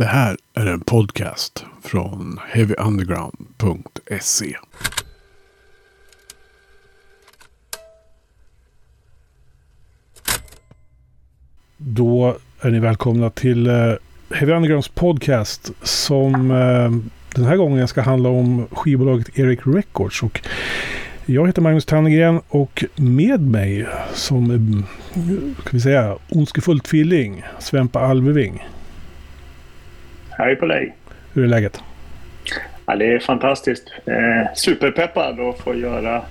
Det här är en podcast från heavyunderground.se. Då är ni välkomna till eh, Heavy Undergrounds podcast som eh, den här gången ska handla om skivbolaget Eric Records. Och jag heter Magnus Tannegren och med mig som, eh, ska vi säga, ondskefull tvilling, Svempa Alveving. Hej på dig. Hur är läget? Ja, det är fantastiskt. Eh, superpeppad att få göra,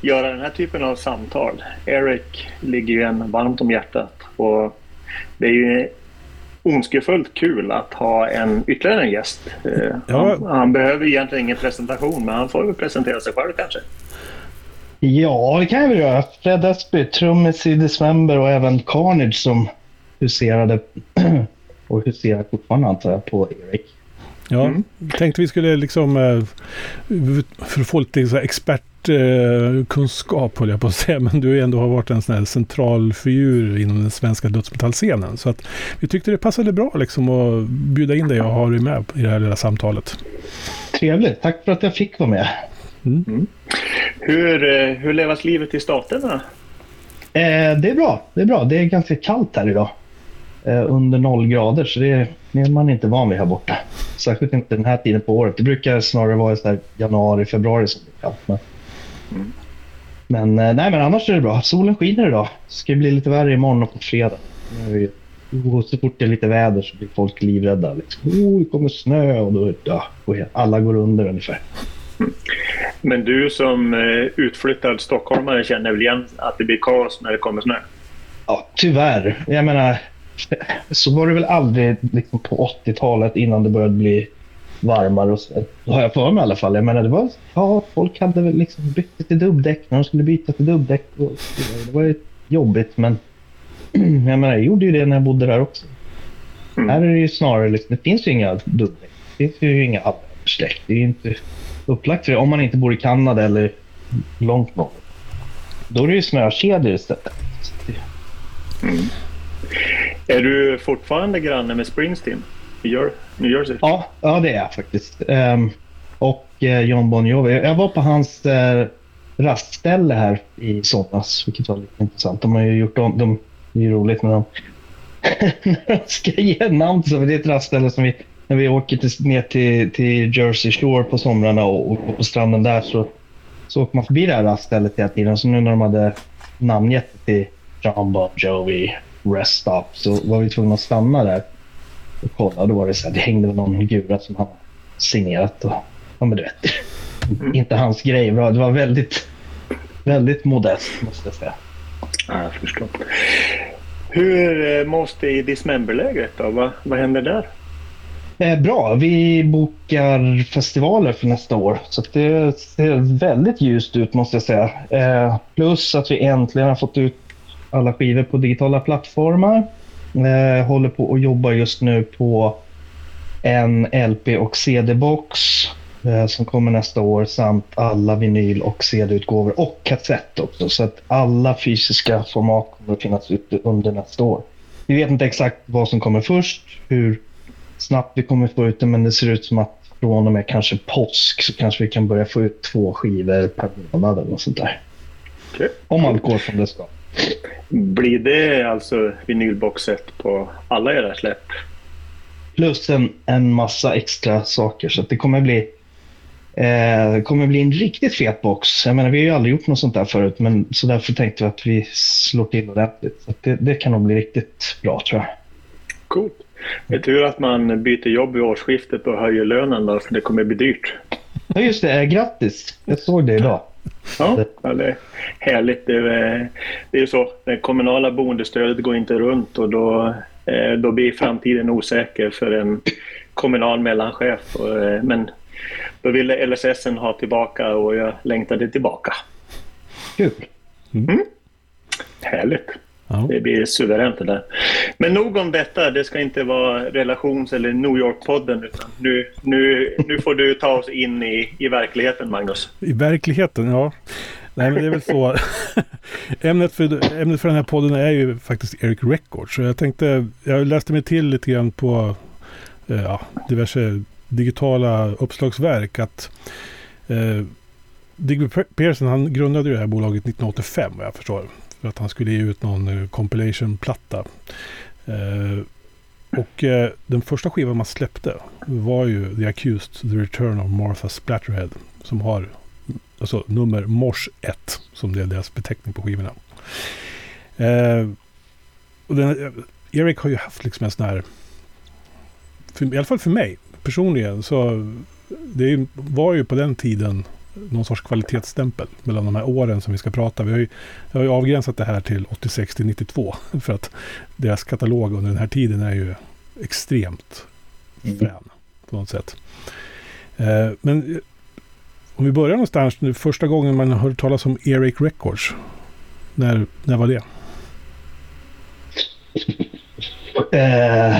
göra den här typen av samtal. Eric ligger ju en varmt om hjärtat och det är ju ondskefullt kul att ha en ytterligare en gäst. Eh, Ja. han, han behöver egentligen ingen presentation men han får väl presentera sig själv kanske. Ja, det kan jag väl göra. Fred Esby, trummis i December och även Carnage som huserade och huserar fortfarande antar jag på Erik. Ja, Mm. tänkte vi skulle liksom eh, för att få lite så här expertkunskap höll jag på att säga, men du ändå har varit en sån här central figur inom den svenska dödsmetallscenen. Så att vi tyckte det passade bra liksom att bjuda in dig och ha dig med i det här lilla samtalet. Trevligt. Tack för att jag fick vara med. Hur, eh, hur levas livet i staterna? Eh, det är bra. Det är bra. Det är ganska kallt här idag. Eh, under noll grader, så det är, det är man inte van vid här borta. Särskilt inte den här tiden på året. Det brukar snarare vara så januari, februari som det är kallt. Men, men, eh, nej, men annars är det bra. Solen skiner idag. Det ska bli lite värre imorgon och på fredag. Och Så fort det är lite väder så blir folk livrädda. Liksom. Oh, det kommer snö och då ja, och alla går under ungefär. Men du som eh, utflyttad stockholmare känner väl igen att det blir kaos när det kommer snö? Ja, tyvärr. Jag menar, så var det väl aldrig liksom, på 80-talet innan det började bli varmare. Och så, har jag för mig i alla fall. Jag menar, det var, ja, folk hade väl liksom bytt till dubbdäck när de skulle byta till dubbdäck. Och, det var ju jobbigt, men jag menar, jag gjorde ju det när jag bodde där också. Mm. Här är det ju snarare, liksom, det finns ju inga dubbdäck. Det finns ju inga halvdäck. Det är ju inte upplagt för det. Om man inte bor i Kanada eller långt norrut. Då är det ju snökedjor istället. Det- är du fortfarande granne med Springsteen i New Jersey? Ja, ja det är jag faktiskt. Um, och eh, John Bon Jovi. Jag var på hans uh, rastställe här i somras, vilket var lite intressant. De har ju gjort om, de, det är ju roligt när de, när de ska ge namn till det är ett rastställe som vi, när vi åker till, ner till, till Jersey Shore på somrarna och, och på stranden där så, så åker man förbi det här raststället hela tiden. Så nu när de hade namngett det till John Bon Jovi Rest Stop så var vi tvungna att stanna där och kolla. Då var det så här, det hängde någon gura som han signerat. Och, ja, men du vet, inte hans grej. Var- Det var väldigt, väldigt modest måste jag säga. Ja, jag förstår. Hur eh, mås det i Dismemberlägret då? Vad, vad händer där? Eh, bra, vi bokar festivaler för nästa år. Så det ser väldigt ljust ut måste jag säga. Eh, plus att vi äntligen har fått ut alla skivor på digitala plattformar. Eh, håller på och jobbar just nu på en LP och CD-box eh, som kommer nästa år samt alla vinyl och CD-utgåvor och kassett också. Så att alla fysiska format kommer att finnas ute under nästa år. Vi vet inte exakt vad som kommer först, hur snabbt vi kommer få ut det, men det ser ut som att från och med kanske påsk så kanske vi kan börja få ut två skivor per månad eller något sånt där. Okej. Om allt går som det ska. Blir det alltså vinylboxet på alla era släpp? Plus en, en massa extra saker. Så det kommer bli eh, kommer bli en riktigt fet box. Jag menar, vi har ju aldrig gjort något sånt där förut, men så därför tänkte vi att vi slår till ordentligt. Så det, det kan nog bli riktigt bra tror jag. Coolt. Det är tur att man byter jobb vid årsskiftet och höjer lönen då, för det kommer bli dyrt. Ja, just det. Eh, grattis! Jag såg det idag. Ja, det är härligt. Det är, ju så. Det kommunala boendestödet går inte runt och då, eh, då blir framtiden osäker för en kommunal mellanchef. Eh, Men då ville LSS ha tillbaka och jag längtade tillbaka. Kul! Härligt. Ja. Det blir suveränt det där. Men nog om detta. Det ska inte vara relations eller New York-podden. Utan nu, nu, nu får du ta oss in i, i verkligheten, Magnus. I verkligheten, ja. Nej, men det är väl så. ämnet, för, ämnet för den här podden är ju faktiskt Eric Records. Så jag tänkte, jag läste mig till lite grann på eh, ja, diverse digitala uppslagsverk att eh, Digby Pearson han grundade det här bolaget 1985 vad jag förstår. För att han skulle ge ut någon eh, compilation-platta. Eh, och eh, den första skivan man släppte var ju The Accused, The Return of Martha Splatterhead. Som har alltså, nummer Mors 1 som det är deras beteckning på skivorna. Uh, och den, Eric har ju haft liksom en sån här, för, i alla fall för mig personligen, så det var ju på den tiden någon sorts kvalitetsstämpel mellan de här åren som vi ska prata. Vi har ju, jag har ju avgränsat det här till 86 till 92 för att deras katalog under den här tiden är ju extremt mm. frän på något sätt. Eh, men om vi börjar någonstans, första gången man hörde talas om Eric Records. När, när var det? Uh,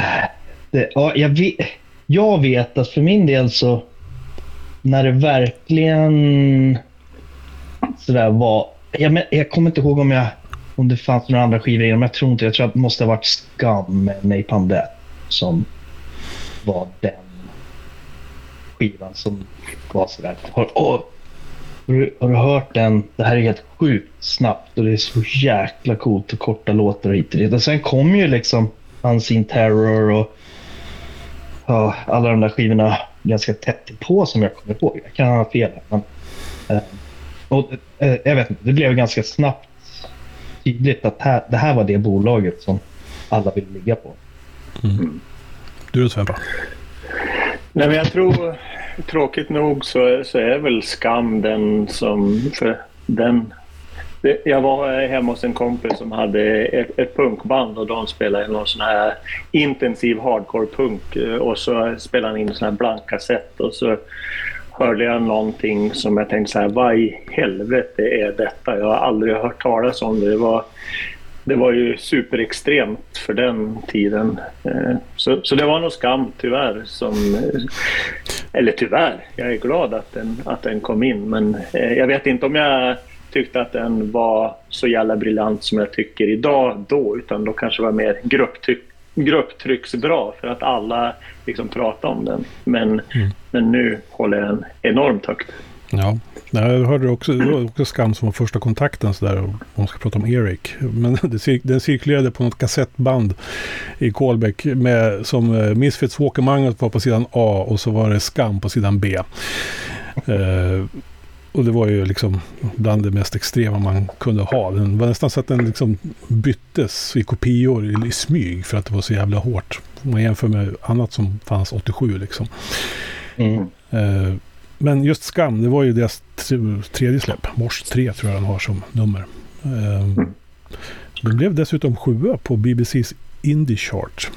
det ja, jag, vet, jag vet att för min del så när det verkligen sådär var... Jag, jag kommer inte ihåg om, jag, om det fanns några andra skivor innan men jag tror inte Jag tror att det måste ha varit Skam med Napalm Death som var den skivan som var sådär... Har, oh, har, du, har du hört den? Det här är helt sjukt snabbt och det är så jäkla coolt och korta låtar och hit och dit. Och sen kom ju liksom Unseen Terror och ja, alla de där skivorna ganska tätt på som jag kommer ihåg. Jag kan ha fel. Men, eh, och, eh, jag vet inte, det blev ganska snabbt tydligt att här, det här var det bolaget som alla ville ligga på. Mm. Du då Svempa? Nej, men jag tror tråkigt nog så, så är väl Skam den som... För den jag var hemma hos en kompis som hade ett, ett punkband och de spelade någon sån här intensiv hardcore-punk eh, och så spelade han in en sån här blank kassett och så hörde jag någonting som jag tänkte så här, vad i helvete är detta? Jag har aldrig hört talas om det. Det var, det var ju superextremt för den tiden. Eh, så, så det var nog skam tyvärr. Som, eh, eller tyvärr, jag är glad att den, att den kom in men jag vet inte om jag tyckte att den var så jävla briljant som jag tycker idag då, utan då kanske det var mer grupptryck, grupptrycksbra för att alla liksom pratade om den. Men, mm. men nu håller den enormt högt. Ja, jag hörde också, det var också Skam som var första kontakten sådär om man ska prata om Erik. Men den cirkulerade på något kassettband i Kolbäck med, som uh, Misfits Walker Magnet var på sidan A och så var det Skam på sidan B. Uh, och det var ju liksom bland det mest extrema man kunde ha. Den var nästan så att den liksom byttes i kopior i, i smyg för att det var så jävla hårt. Om man jämför med annat som fanns 87 liksom. Mm. Uh, men just Skam, det var ju deras tredje släpp. Mors 3 tror jag den har som nummer. Uh, den blev dessutom sjua på BBCs Indie Chart.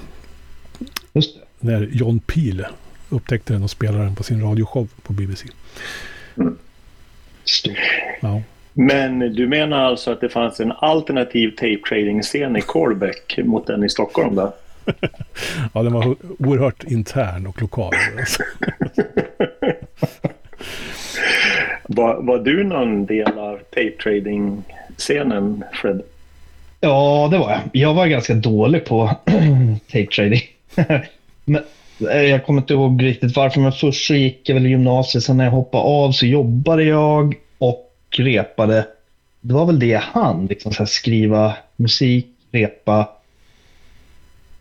Just det. När John Peel upptäckte den och spelade den på sin radioshow på BBC. Mm. Ja. Men du menar alltså att det fanns en alternativ tape trading-scen i Kolbäck mot den i Stockholm då? ja, den var oerhört intern och lokal. var, var du någon del av tape trading-scenen, Fred? Ja, det var jag. Jag var ganska dålig på tape trading. Men Eh, jag kommer inte ihåg riktigt varför, men först så gick jag väl i gymnasiet. Sen när jag hoppade av så jobbade jag och repade. Det var väl det jag hann, liksom så skriva musik, repa,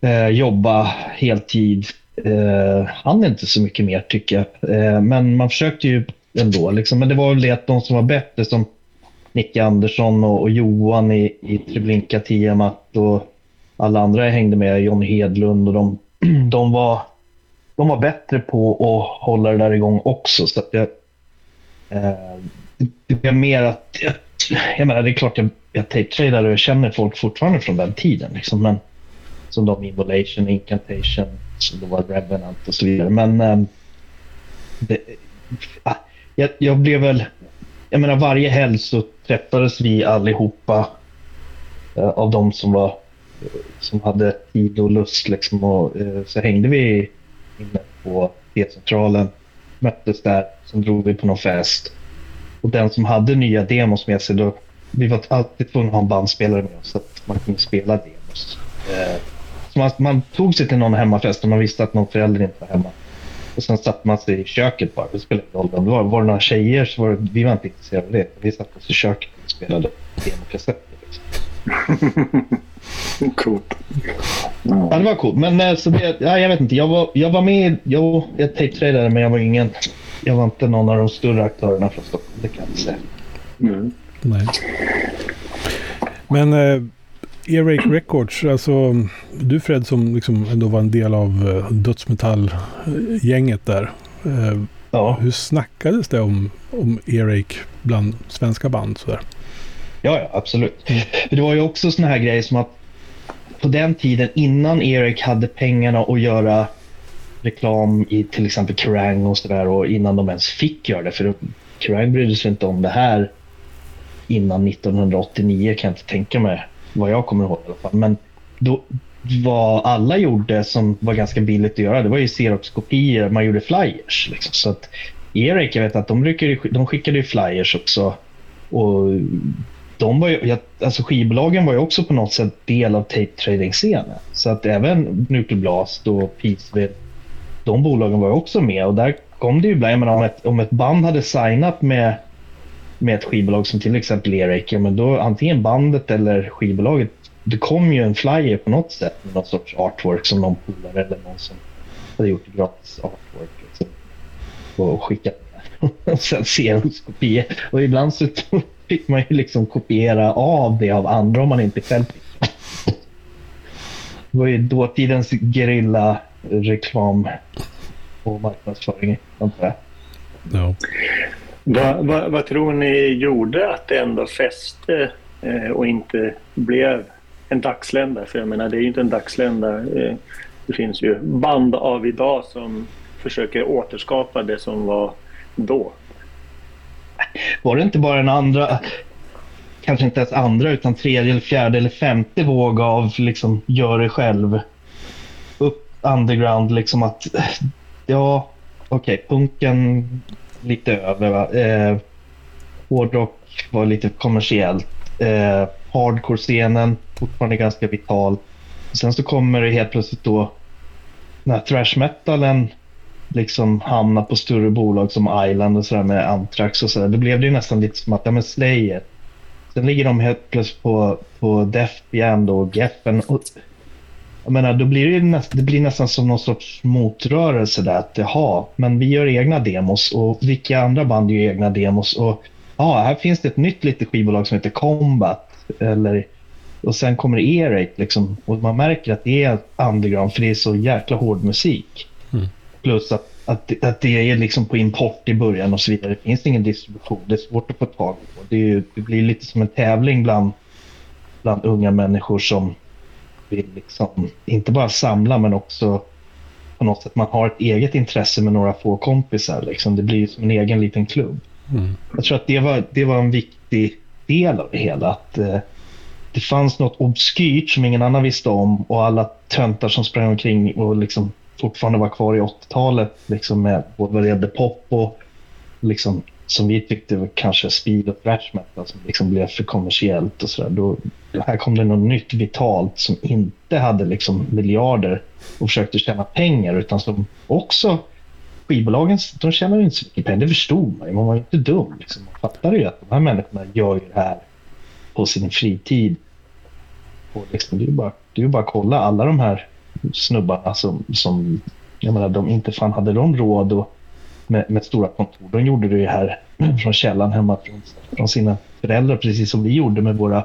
eh, jobba heltid. Eh, hann inte så mycket mer tycker jag. Eh, men man försökte ju ändå. Liksom. Men det var väl det att de som var bättre som Nicke Andersson och, och Johan i, i Treblinka Tiamat och alla andra jag hängde med, John Hedlund och de, de var de var bättre på att hålla det där igång också. Så att jag, eh, det är mer att... Jag, jag menar, det är klart jag, jag tape-tradar och jag känner folk fortfarande från den tiden. Liksom, men, som de Involation, Incantation, som då var Revenant och så vidare. Men eh, det, ah, jag, jag blev väl... Jag menar, varje helg så träffades vi allihopa eh, av de som var som hade tid och lust. Liksom, och, eh, så hängde vi inne på T-centralen, möttes där, sen drog vi på någon fest. Och den som hade nya demos med sig, då, vi var alltid tvungna att ha en bandspelare med oss så att man kunde spela demos. Eh, så man, man tog sig till någon hemmafest och man visste att någon förälder inte var hemma. Och sen satte man sig i köket bara. Det spelade ingen roll. Var, var det några tjejer så var det, vi var inte intresserade av det. Vi satt oss i köket och spelade demokassetter. Coolt. Ja, det var coolt. Men eh, så det, ja, jag vet inte. Jag var, jag var med. Jo, jag tape-tradade men jag var ingen... Jag var inte någon av de större aktörerna från Stockholm. Det kan jag inte säga. Mm. Nej. Men eh, Earache Records, alltså du Fred som liksom ändå var en del av eh, dödsmetallgänget där. Eh, Ja, hur snackades det om, om Earache bland svenska band? Sådär? Ja, ja absolut. För det var ju också såna här grejer som att på den tiden innan Erik hade pengarna att göra reklam i till exempel Kerrang och sådär och innan de ens fick göra det. För Kerrang brydde sig inte om det här innan 1989 kan jag inte tänka mig vad jag kommer ihåg i alla fall. Men då, vad alla gjorde som var ganska billigt att göra det var ju Xerox-kopior. Man gjorde flyers. Liksom. Så att Erik, jag vet att de, ryckade, de skickade ju flyers också. Och de var ju, alltså skivbolagen var ju också på något sätt del av tape trading-scenen. Så att även Nuclear Blast och Peaceville, de bolagen var ju också med. Och där kom det ju ibland, menar, om ett, om ett band hade signat med, med ett skivbolag som till exempel Erik, ja, men då antingen bandet eller skivbolaget, det kom ju en flyer på något sätt med någon sorts artwork som någon polare eller någon som hade gjort gratis artwork. Liksom, och skickat och sen Xerox-kopior. Och ibland så fick man ju liksom kopiera av det av andra om man inte själv fick. Det var ju dåtidens gerilla-reklam och marknadsföring, antar jag. Ja. Vad, vad, vad tror ni gjorde att det ändå fäste eh, och inte blev en dagslända? För jag menar, det är ju inte en dagslända. Eh, det finns ju band av idag som försöker återskapa det som var då. Var det inte bara en andra, kanske inte ens andra, utan tredje, eller fjärde eller femte våg av liksom gör det själv. Upp underground, liksom att ja, okej, punken lite över. Va? Eh, hårdrock var lite kommersiellt. Eh, Hardcore-scenen fortfarande ganska vital. Sen så kommer det helt plötsligt då när thrash metalen liksom hamnar på större bolag som Island och sådär med Anthrax och sådär. Då blev det ju nästan lite som att, ja men Slayer. Sen ligger de helt plötsligt på, på Def då, och Geffen. Och, jag menar, då blir det, ju näst, det blir nästan som någon sorts motrörelse där. Att jaha, men vi gör egna demos och vilka andra band gör egna demos? Och ja, här finns det ett nytt litet skivbolag som heter Combat. Eller, och sen kommer Eric. liksom. Och man märker att det är underground för det är så jäkla hård musik. Mm. Plus att, att, att det är liksom på import i början och så vidare. Det finns ingen distribution. Det är svårt att få tag på. Det, ju, det blir lite som en tävling bland, bland unga människor som vill liksom inte bara samla men också på något sätt man har ett eget intresse med några få kompisar. Liksom. Det blir som en egen liten klubb. Mm. Jag tror att det var, det var en viktig del av det hela. Att eh, det fanns något obskyrt som ingen annan visste om och alla töntar som sprang omkring och liksom fortfarande var kvar i 80-talet liksom med både vad det gällde pop och liksom, som vi tyckte var kanske speed och thrash metal som liksom blev för kommersiellt och sådär. Då, här kom det något nytt vitalt som inte hade liksom miljarder och försökte tjäna pengar utan som också skivbolagen de tjänade inte så mycket pengar. Det förstod man ju. Man var ju inte dum. Liksom. Man fattade ju att de här människorna gör ju det här på sin fritid. Och liksom, det är ju bara, det är ju bara att kolla alla de här snubbarna som, som jag menar, de inte fan hade de råd och med, med stora kontor. De gjorde det här från källan hemma från, från sina föräldrar, precis som vi gjorde med våra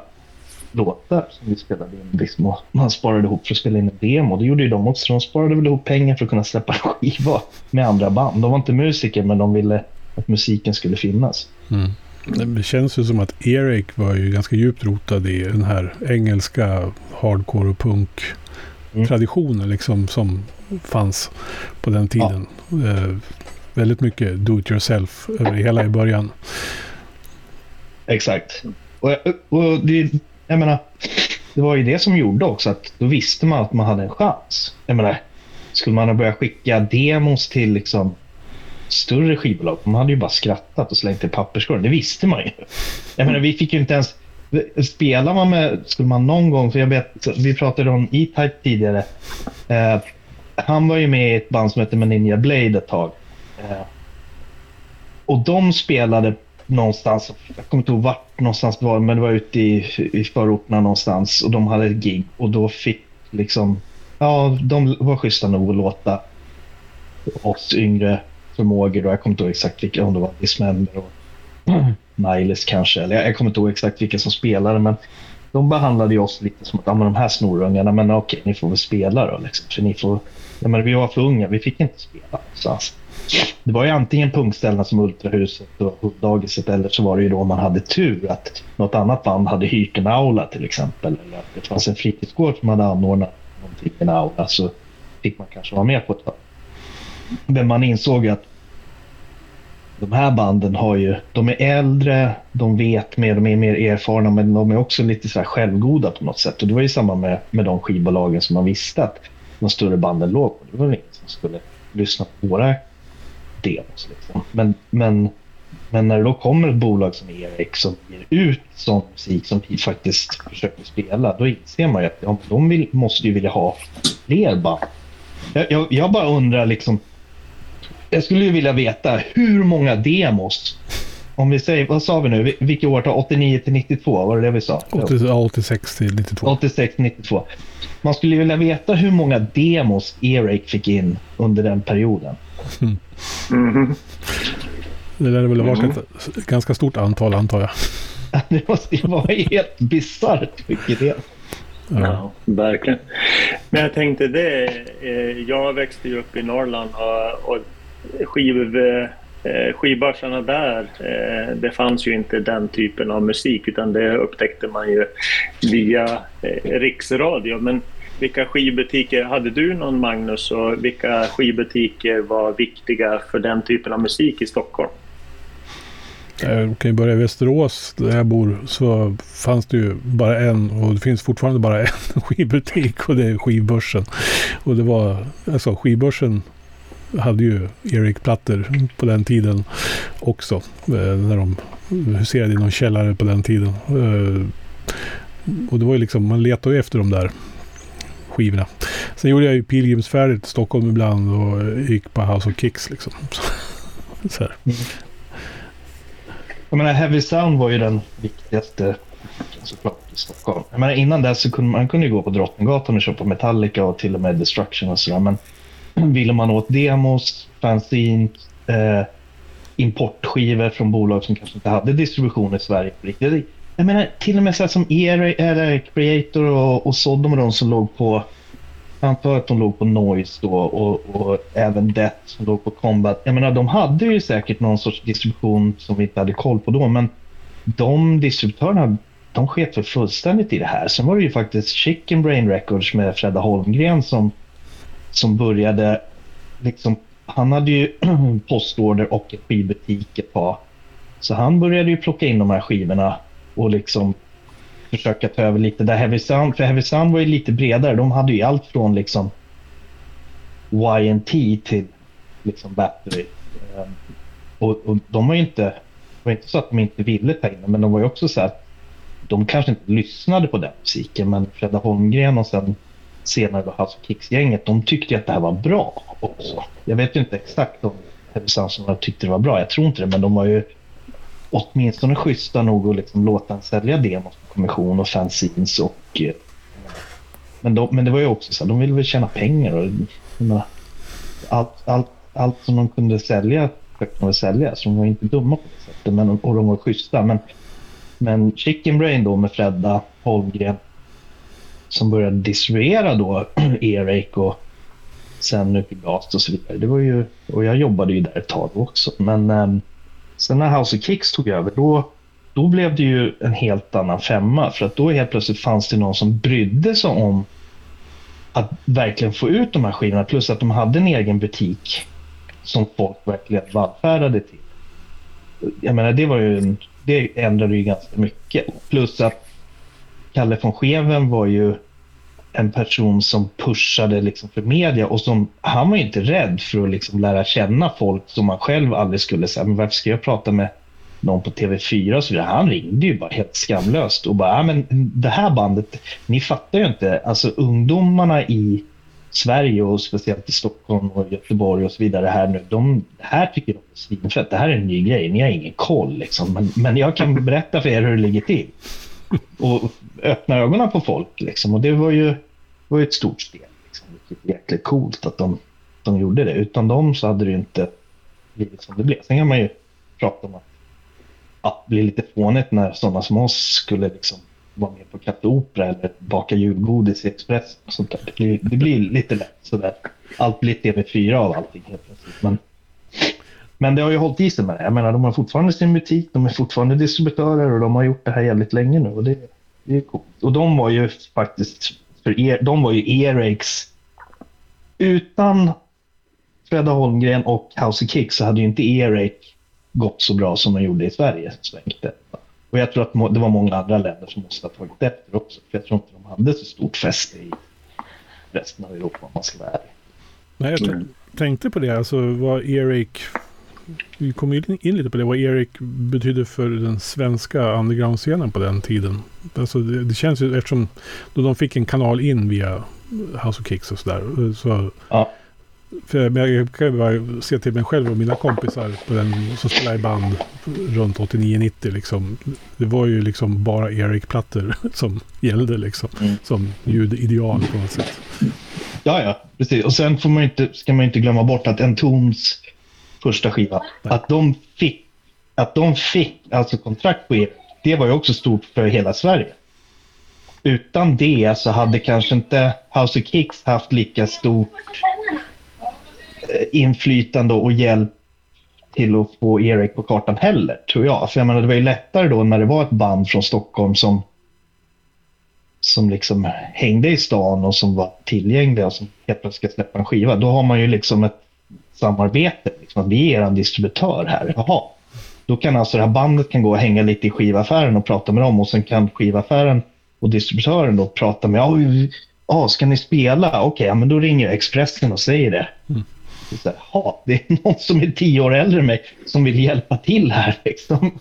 låtar som vi spelade in. Liksom, och man sparade ihop för att spela in en demo. Det gjorde ju de också. De sparade väl ihop pengar för att kunna släppa skiva med andra band. De var inte musiker, men de ville att musiken skulle finnas. Mm. Det känns ju som att Erik var ju ganska djupt rotad i den här engelska hardcore och punk-traditionen liksom som fanns på den tiden. Eh, väldigt mycket do it yourself över det hela i början. Exakt. Och, och det, jag menar, det var ju det som gjorde också att då visste man att man hade en chans. Jag menar, skulle man ha börjat skicka demos till liksom större skivbolag, de hade ju bara skrattat och slängt i papperskorgen. Det visste man ju. Jag menar, vi fick ju inte ens spelar man med, skulle man någon gång, för jag vet, vi pratade om E-Type tidigare. Eh, han var ju med i ett band som hette Meninja Blade ett tag. Eh, och de spelade någonstans, jag kommer inte ihåg vart någonstans det var, men det var ute i, i förorterna någonstans och de hade ett gig och då fick liksom, ja, de var schyssta nog att låta oss yngre förmågor, då, jag kommer inte ihåg exakt vilka, om det var Dismember och Niles kanske, eller jag, jag kommer inte ihåg exakt vilka som spelade, men de behandlade ju oss lite som att, ah, men de här snorungarna, men okej, ni får väl spela då liksom. För ni får, ja men vi var för unga, vi fick inte spela någonstans. Det var ju antingen punkställena som Ultrahuset och Hunddagiset eller så var det ju då man hade tur att något annat band hade hyrt en aula till exempel. Eller att det fanns en fritidsgård som hade anordnat någonting i en aula så fick man kanske vara med på ett tag. Men man insåg att de här banden har ju, de är äldre, de vet mer, de är mer erfarna men de är också lite så här självgoda på något sätt. Och det var ju samma med, med de skivbolagen som man visste att de större banden låg på. Det var ingen som skulle lyssna på våra demos. Liksom. Men, men, men när det då kommer ett bolag som Erik som ger ut sån musik som vi faktiskt försöker spela, då inser man ju att ja, de vill, måste ju vilja ha fler band. Jag, jag, jag bara undrar liksom, jag skulle ju vilja veta hur många demos om vi säger, vad sa vi nu? Vilket år? 89 till 92? Var det det vi sa? 86 till 92. 86 till 92. Man skulle vilja veta hur många demos Erik fick in under den perioden. Mm. Mm. Det lär väl ha varit ett ganska stort antal antar jag. det måste ju vara helt bisarrt mycket det. Ja. ja, verkligen. Men jag tänkte det, eh, jag växte ju upp i Norrland och, och skiv, eh, skivbörsarna där, eh, det fanns ju inte den typen av musik utan det upptäckte man ju via eh, riksradio. Men vilka skivbutiker, hade du någon Magnus och vilka skivbutiker var viktiga för den typen av musik i Stockholm? Jag kan ju börja i Västerås där jag bor så fanns det ju bara en och det finns fortfarande bara en skivbutik och det är skivbörsen. Och det var, alltså skivbörsen hade ju Eric-plattor på den tiden också. Eh, när de huserade i någon källare på den tiden. Eh, och det var ju liksom, man letade ju efter de där skivorna. Sen gjorde jag ju pilgrimsfärder till Stockholm ibland och gick på House of Kicks liksom. Så här. Mm. Jag menar, Heavy Sound var ju den viktigaste såklart i Stockholm. Jag menar, innan det så kunde man kunde ju gå på Drottninggatan och köpa Metallica och till och med Destruction och sådär. Men ville man åt demos, fanzine, eh, importskivor från bolag som kanske inte hade distribution i Sverige på riktigt. Jag menar, till och med så som er, eller Creator och, och Sodom och de som låg på jag antar att de låg på Noise då och, och även Death som låg på Combat. Jag menar, de hade ju säkert någon sorts distribution som vi inte hade koll på då, men de distributörerna de sket för fullständigt i det här. Sen var det ju faktiskt Chicken Brain Records med Fredda Holmgren som, som började liksom, han hade ju postorder och skivbutik ett par. Så han började ju plocka in de här skivorna och liksom försöka ta över lite där Heavy Sound, för Heavy Sound var ju lite bredare. De hade ju allt från liksom YNT till liksom Battery. Ehm, och, och de var ju inte, det var inte så att de inte ville ta in det, men de var ju också så att de kanske inte lyssnade på den musiken, men Fredda Holmgren och sen senare då House Kicks-gänget, de tyckte att det här var bra också. Jag vet ju inte exakt om Heavy tyckte det var bra, jag tror inte det, men de var ju åtminstone schyssta nog att liksom låta en sälja demos på kommission och fanzines och eh, men, de, men det var ju också så de ville väl tjäna pengar och allt, allt, allt som de kunde sälja försökte de väl sälja så de var inte dumma på det sättet men, och de var schyssta men, men Chicken Brain då med Fredda Holmgren som började distribuera då Eric och sen Nupigast och så vidare. Det var ju, och jag jobbade ju där ett tag också men um, Sen när House of Kicks tog över, då, då blev det ju en helt annan femma. För att då helt plötsligt fanns det någon som brydde sig om att verkligen få ut de här skivorna. Plus att de hade en egen butik som folk verkligen vallfärdade till. Jag menar, det var ju en, det ändrade ju ganska mycket. Plus att Kalle von Scheven var ju en person som pushade liksom för media och som, han var inte rädd för att liksom lära känna folk som man själv aldrig skulle säga, men varför ska jag prata med någon på TV4 och så vidare. Han ringde ju bara helt skamlöst och bara, men det här bandet, ni fattar ju inte, alltså ungdomarna i Sverige och speciellt i Stockholm och Göteborg och så vidare här nu, de här tycker de är svinfett. Det här är en ny grej, ni har ingen koll liksom. Men, men jag kan berätta för er hur det ligger till. Och öppna ögonen på folk liksom. Och det var ju, var ju ett stort steg. Liksom. Det är jäkligt coolt att de, de gjorde det. Utan dem så hade det inte blivit som det blev. Sen kan man ju prata om att det bli lite fånigt när sådana som oss skulle liksom vara med på Café Opera eller baka julgodis i Express och sånt där. Det blir, det blir lite lätt sådär. Allt blir TV4 av allting helt plötsligt. Men, men det har ju hållit i sig med det. Jag menar, de har fortfarande sin butik, de är fortfarande distributörer och de har gjort det här jävligt länge nu och det, det är coolt. Och de var ju faktiskt, för er, de var ju Earaches utan Fredda Holmgren och House of Kicks så hade ju inte Earache gått så bra som de gjorde i Sverige. Och jag tror att det var många andra länder som måste ha tagit efter också. För jag tror inte de hade så stort fäste i resten av Europa om man ska vara ärlig. Nej, jag tänkte på det. Alltså vad Erik... Vi kom in, lite på det. Vad Erik betydde för den svenska underground-scenen på den tiden. Alltså det, det, känns ju eftersom då de fick en kanal in via House of Kicks och sådär. Så, ja. För jag kan bara se till mig själv och mina kompisar på den som spelar i band runt 89-90 liksom. Det var ju liksom bara Erik-plattor som gällde liksom. Mm. Som ljudideal på något sätt. Ja, ja, precis. Och sen får man inte, ska man inte glömma bort att en Tons första skiva, att de fick, att de fick alltså kontrakt på Erik, det var ju också stort för hela Sverige. Utan det så hade kanske inte House of Kicks haft lika stort eh, inflytande och hjälp till att få Erik på kartan heller, tror jag. För jag menar, det var ju lättare då när det var ett band från Stockholm som, som liksom hängde i stan och som var tillgängliga och som helt plötsligt ska släppa en skiva. Då har man ju liksom ett samarbete. Liksom, att vi är en distributör här. Jaha. Då kan alltså det här bandet kan gå och hänga lite i skivaffären och prata med dem och sen kan skivaffären och distributören då prata med, ja, ska ni spela? Okej, okay, ja, men då ringer jag Expressen och säger det. Mm så här, det är någon som är tio år äldre än mig som vill hjälpa till här. Liksom.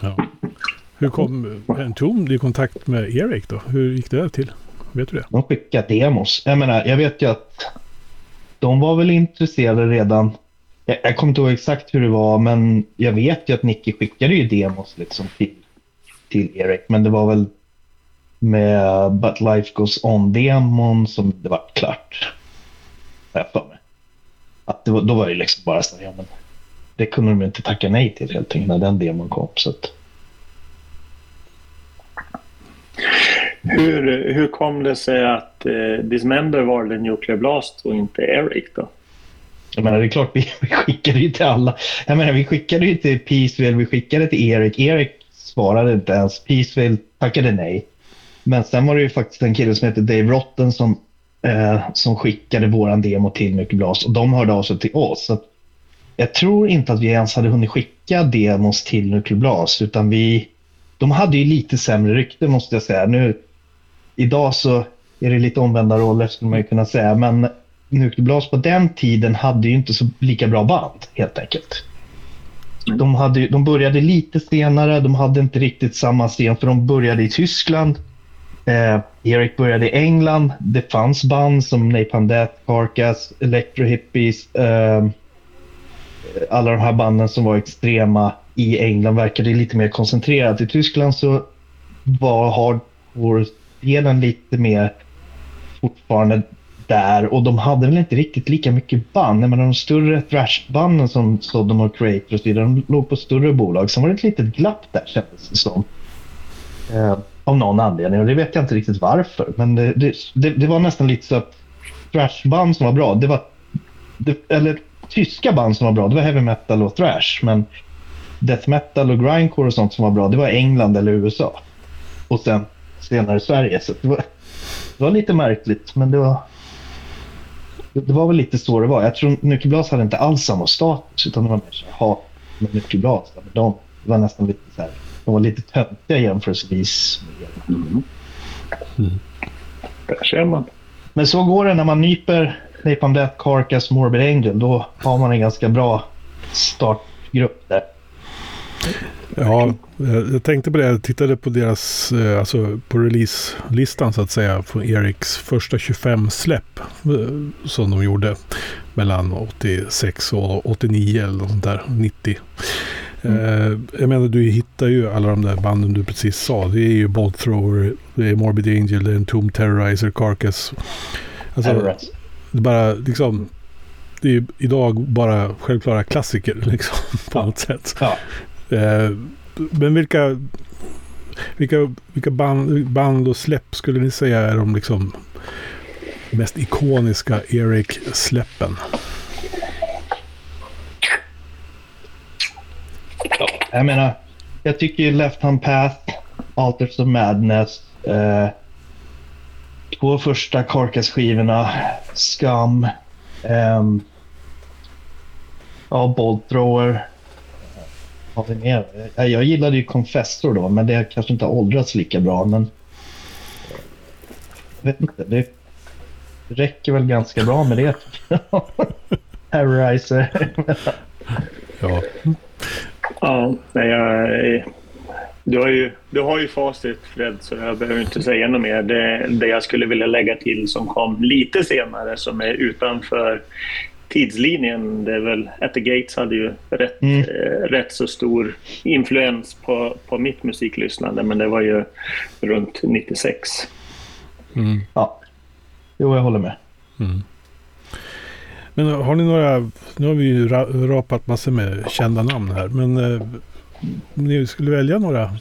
Ja. Hur kom en tom i kontakt med Erik då? Hur gick det till? Vet du det? De skickade demos. Jag menar, jag vet ju att de var väl intresserade redan. Jag, jag kommer inte ihåg exakt hur det var, men jag vet ju att Nicky skickade ju demos liksom till, till Erik. Men det var väl med But Life Goes On-demon som det var klart har jag för mig. Att det var, då var det liksom bara så ja, men det kunde de inte tacka nej till helt enkelt när den demon kom. Så att hur, hur kom det sig att eh, Dismember valde Nuclear Blast och inte Eric då? Jag menar, det är klart, vi, vi skickade ju till alla. Jag menar, vi skickade ju till Peaceville, vi skickade till Eric. Eric svarade inte ens. Peaceville tackade nej. Men sen var det ju faktiskt en kille som heter Dave Rotten som eh, som skickade våran demo till Nuclear Blast och de hörde av sig till oss. Så jag tror inte att vi ens hade hunnit skicka demos till Nuclear utan vi, de hade ju lite sämre rykte måste jag säga. Nu, idag så är det lite omvända roller skulle man ju kunna säga, men Nuclear på den tiden hade ju inte så lika bra band helt enkelt. De, hade, de började lite senare, de hade inte riktigt samma scen för de började i Tyskland Eh, Erik började i England. Det fanns band som Napalm Death, Carcass, Electro Hippies. Eh, alla de här banden som var extrema i England verkade lite mer koncentrerat. I Tyskland så var hardcore-delen lite mer fortfarande där och de hade väl inte riktigt lika mycket band. Men de större thrashbanden som Sodom och Creator och så vidare, de låg på större bolag. Sen var det ett litet glapp där kändes det som. Eh, av någon anledning och det vet jag inte riktigt varför. Men det, det, det, det var nästan lite så att thrashband som var bra, det var... Det, eller tyska band som var bra, det var heavy metal och thrash. Men death metal och grindcore och sånt som var bra, det var England eller USA. Och sen senare Sverige. Så det var, det var lite märkligt, men det var... Det var väl lite så det var. Jag tror Nyckelblas hade inte alls samma status, utan det var mer så här, ha, men Nyckelblas, de, var nästan lite så här de var lite töntiga jämförelsevis. Mm. Mm. Där ser man. Men så går det när man nyper Napalm Death, Carcass, Morbid Angel. Då har man en ganska bra startgrupp där. Ja, jag tänkte på det. Jag tittade på deras, eh, alltså på releaselistan så att säga. Från Eriks första 25 släpp eh, som de gjorde. Mellan 86 och 89 eller något sånt där. 90. Mm. Jag menar, du hittar ju alla de där banden du precis sa. Det är ju Bolt Thrower, det är Morbid Angel, det är en Tomb Terrorizer, Carcass. Alltså, det är bara liksom... Det är ju idag bara självklara klassiker liksom, på något sätt. Ja. Eh, men vilka, vilka, vilka band, band och släpp skulle ni säga är de liksom mest ikoniska Eric-släppen? Ja, jag menar, jag tycker ju Left Hand Path, Alters of Madness, eh, två första Carcass-skivorna, Scum, eh, ja, Bolt Thrower har vi mer? Jag gillade ju Confessor då, men det kanske inte har åldrats lika bra. Men jag vet inte. Det räcker väl ganska bra med det. Terrorizer. ja. Ja, nej, jag, du, har ju, du har ju facit Fred, så jag behöver inte säga något mer. Det, det jag skulle vilja lägga till som kom lite senare, som är utanför tidslinjen, det är väl At the Gates hade ju rätt, mm. eh, rätt så stor influens på, på mitt musiklyssnande, men det var ju runt 96. Mm. Ja, jo jag håller med. Mm. Men har ni några, nu har vi ju rapat massor med kända namn här, men eh, ni skulle välja några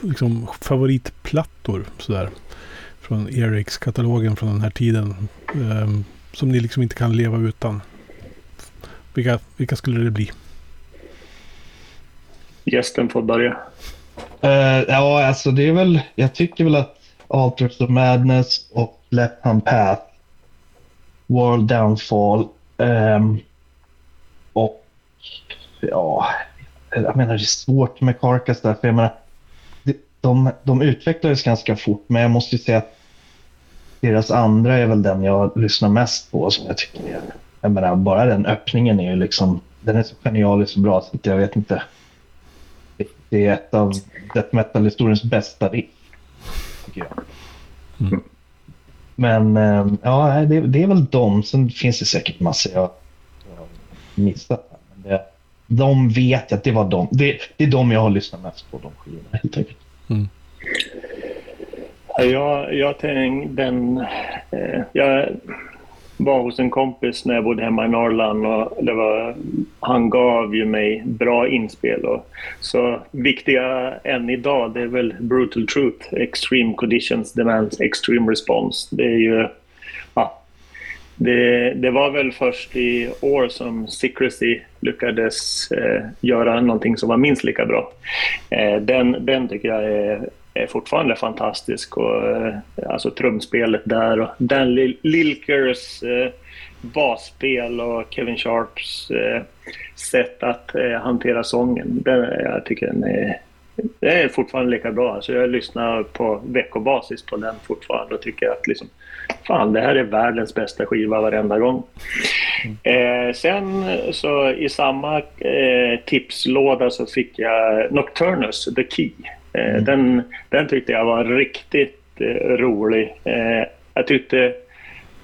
liksom, favoritplattor sådär från Eriks katalogen från den här tiden eh, som ni liksom inte kan leva utan? Vilka, vilka skulle det bli? Gästen får börja. Uh, ja, alltså det är väl... Jag tycker väl att Alters of Madness och Left Hand Path, World Downfall um, och ja, jag menar det är svårt med Carcass där, för jag menar de, de utvecklades ganska fort, men jag måste ju säga att deras andra är väl den jag lyssnar mest på som jag tycker är jag menar, bara den öppningen är ju liksom, den är så genialiskt bra så att jag vet inte. Det är ett av death metal-historiens bästa riff, tycker jag. Mm. Men eh, ja, det, det, är väl de. Sen finns det säkert massor jag, har missat. Men det, de vet att det var de. Det, det, är de jag har lyssnat mest på, de skivorna helt enkelt. Mm. Jag, jag tänkte den... Eh, jag, var hos en kompis när jag bodde hemma i Norrland och det var, han gav ju mig bra inspel. Och, så viktiga än idag det är väl Brutal Truth, Extreme Conditions Demands Extreme Response. Det är ju... Ja, det, det var väl först i år som Secrecy lyckades eh, göra någonting som var minst lika bra. Eh, den, den tycker jag är är fortfarande fantastisk. Och, eh, alltså trumspelet där och Dan Lilkers eh, basspel och Kevin Sharps eh, sätt att eh, hantera sången. Den, jag tycker den är, den är fortfarande lika bra. Alltså jag lyssnar på veckobasis på den fortfarande och tycker att liksom, fan, det här är världens bästa skiva varenda gång. Eh, sen så i samma eh, tipslåda så fick jag Nocturnus, The Key. Eh, mm. Den, den tyckte jag var riktigt eh, rolig. Eh, jag tyckte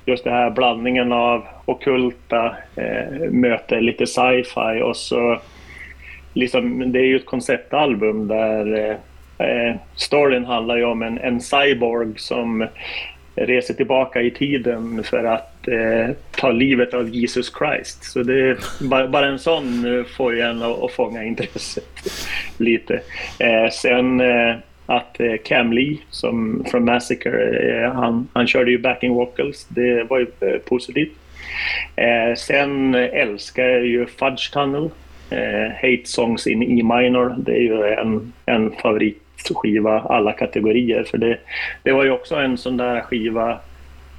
just den här blandningen av okulta eh, möter lite sci-fi och så liksom, det är ju ett konceptalbum där eh, storyn handlar ju om en, en cyborg som reser tillbaka i tiden för att eh, ta livet av Jesus Christ. Så det bara, bara en sån eh, får ju en att, att fånga intresset lite. Eh, sen eh, att eh, Cam Lee som från Massacre, eh, han, han körde ju backing vocals. Det var ju eh, positivt. Eh, sen älskar jag ju Fudge Tunnel. Hate Songs in E minor. Det är ju en, en favoritskiva alla kategorier. För det, det var ju också en sån där skiva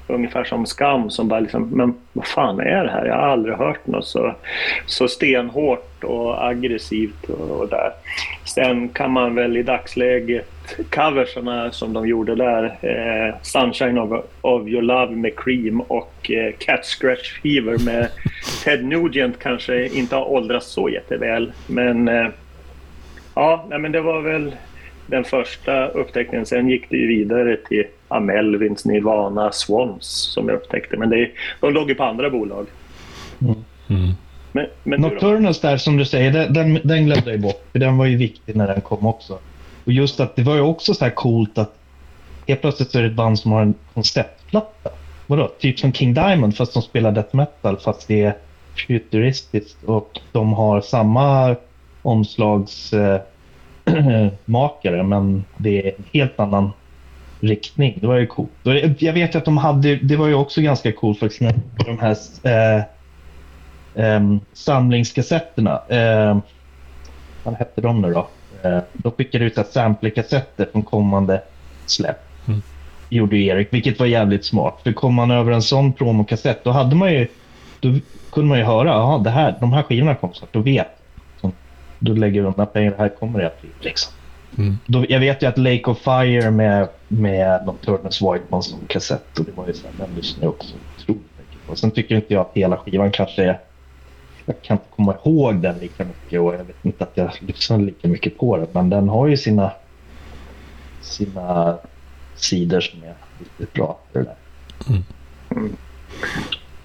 ungefär som Skam som bara liksom, men vad fan är det här? Jag har aldrig hört något så, så stenhårt och aggressivt och, och där. Sen kan man väl i dagsläget coversarna som de gjorde där, eh, Sunshine of, of your love med Cream och eh, Cat Scratch Fever med Ted Nugent kanske inte har åldrats så jätteväl men eh, Ja, nej, men det var väl den första upptäckningen. Sen gick det ju vidare till Amelvins, Nirvana, Swans som jag upptäckte. Men det, de låg ju på andra bolag. Mm. Mm. Men, men? Nocturnus där som du säger, den, den, glömde jag bort. För den var ju viktig när den kom också. Och just att det var ju också så här coolt att helt plötsligt så är det ett band som har en konceptplatta. Vadå? Typ som King Diamond fast de spelar death metal fast det är futuristiskt och de har samma omslagsmakare eh, makare, men det är en helt annan riktning. Det var ju coolt. Jag vet att de hade, det var ju också ganska coolt faktiskt när de här eh, um, samlingskassetterna. Eh, vad hette de nu då? Eh, de skickade ut samplerkassetter från kommande släpp. Mm. Gjorde ju Erik, vilket var jävligt smart. För kom man över en sån promokassett, då hade man ju, då kunde man ju höra, jaha, det här, de här skivorna kom snart, då vet så, Då lägger vi undan pengar, det här kommer det att bli. Liksom. Mm. Då, jag vet ju att Lake of Fire med, med Nocturnus var ju på en sån kassett och det var ju så här, den lyssnade jag också otroligt mycket på. Sen tycker inte jag att hela skivan kanske är... Jag kan inte komma ihåg den lika mycket och jag vet inte att jag lyssnade lika mycket på den. Men den har ju sina, sina sidor som är riktigt bra. Det där.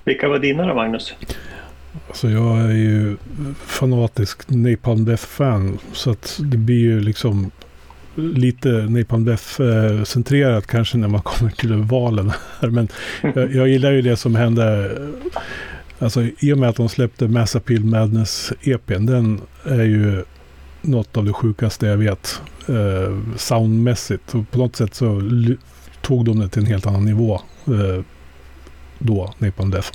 Vilka var dina då, Magnus? Alltså jag är ju fanatisk Napalm Death-fan. Så att det blir ju liksom lite Napalm Death-centrerat kanske när man kommer till valen här. Men jag, jag gillar ju det som hände. Alltså i och med att de släppte Mass Appeal Madness EPn. Den är ju något av det sjukaste jag vet. Eh, soundmässigt. Och på något sätt så tog de det till en helt annan nivå. Eh, då, Napalm Death.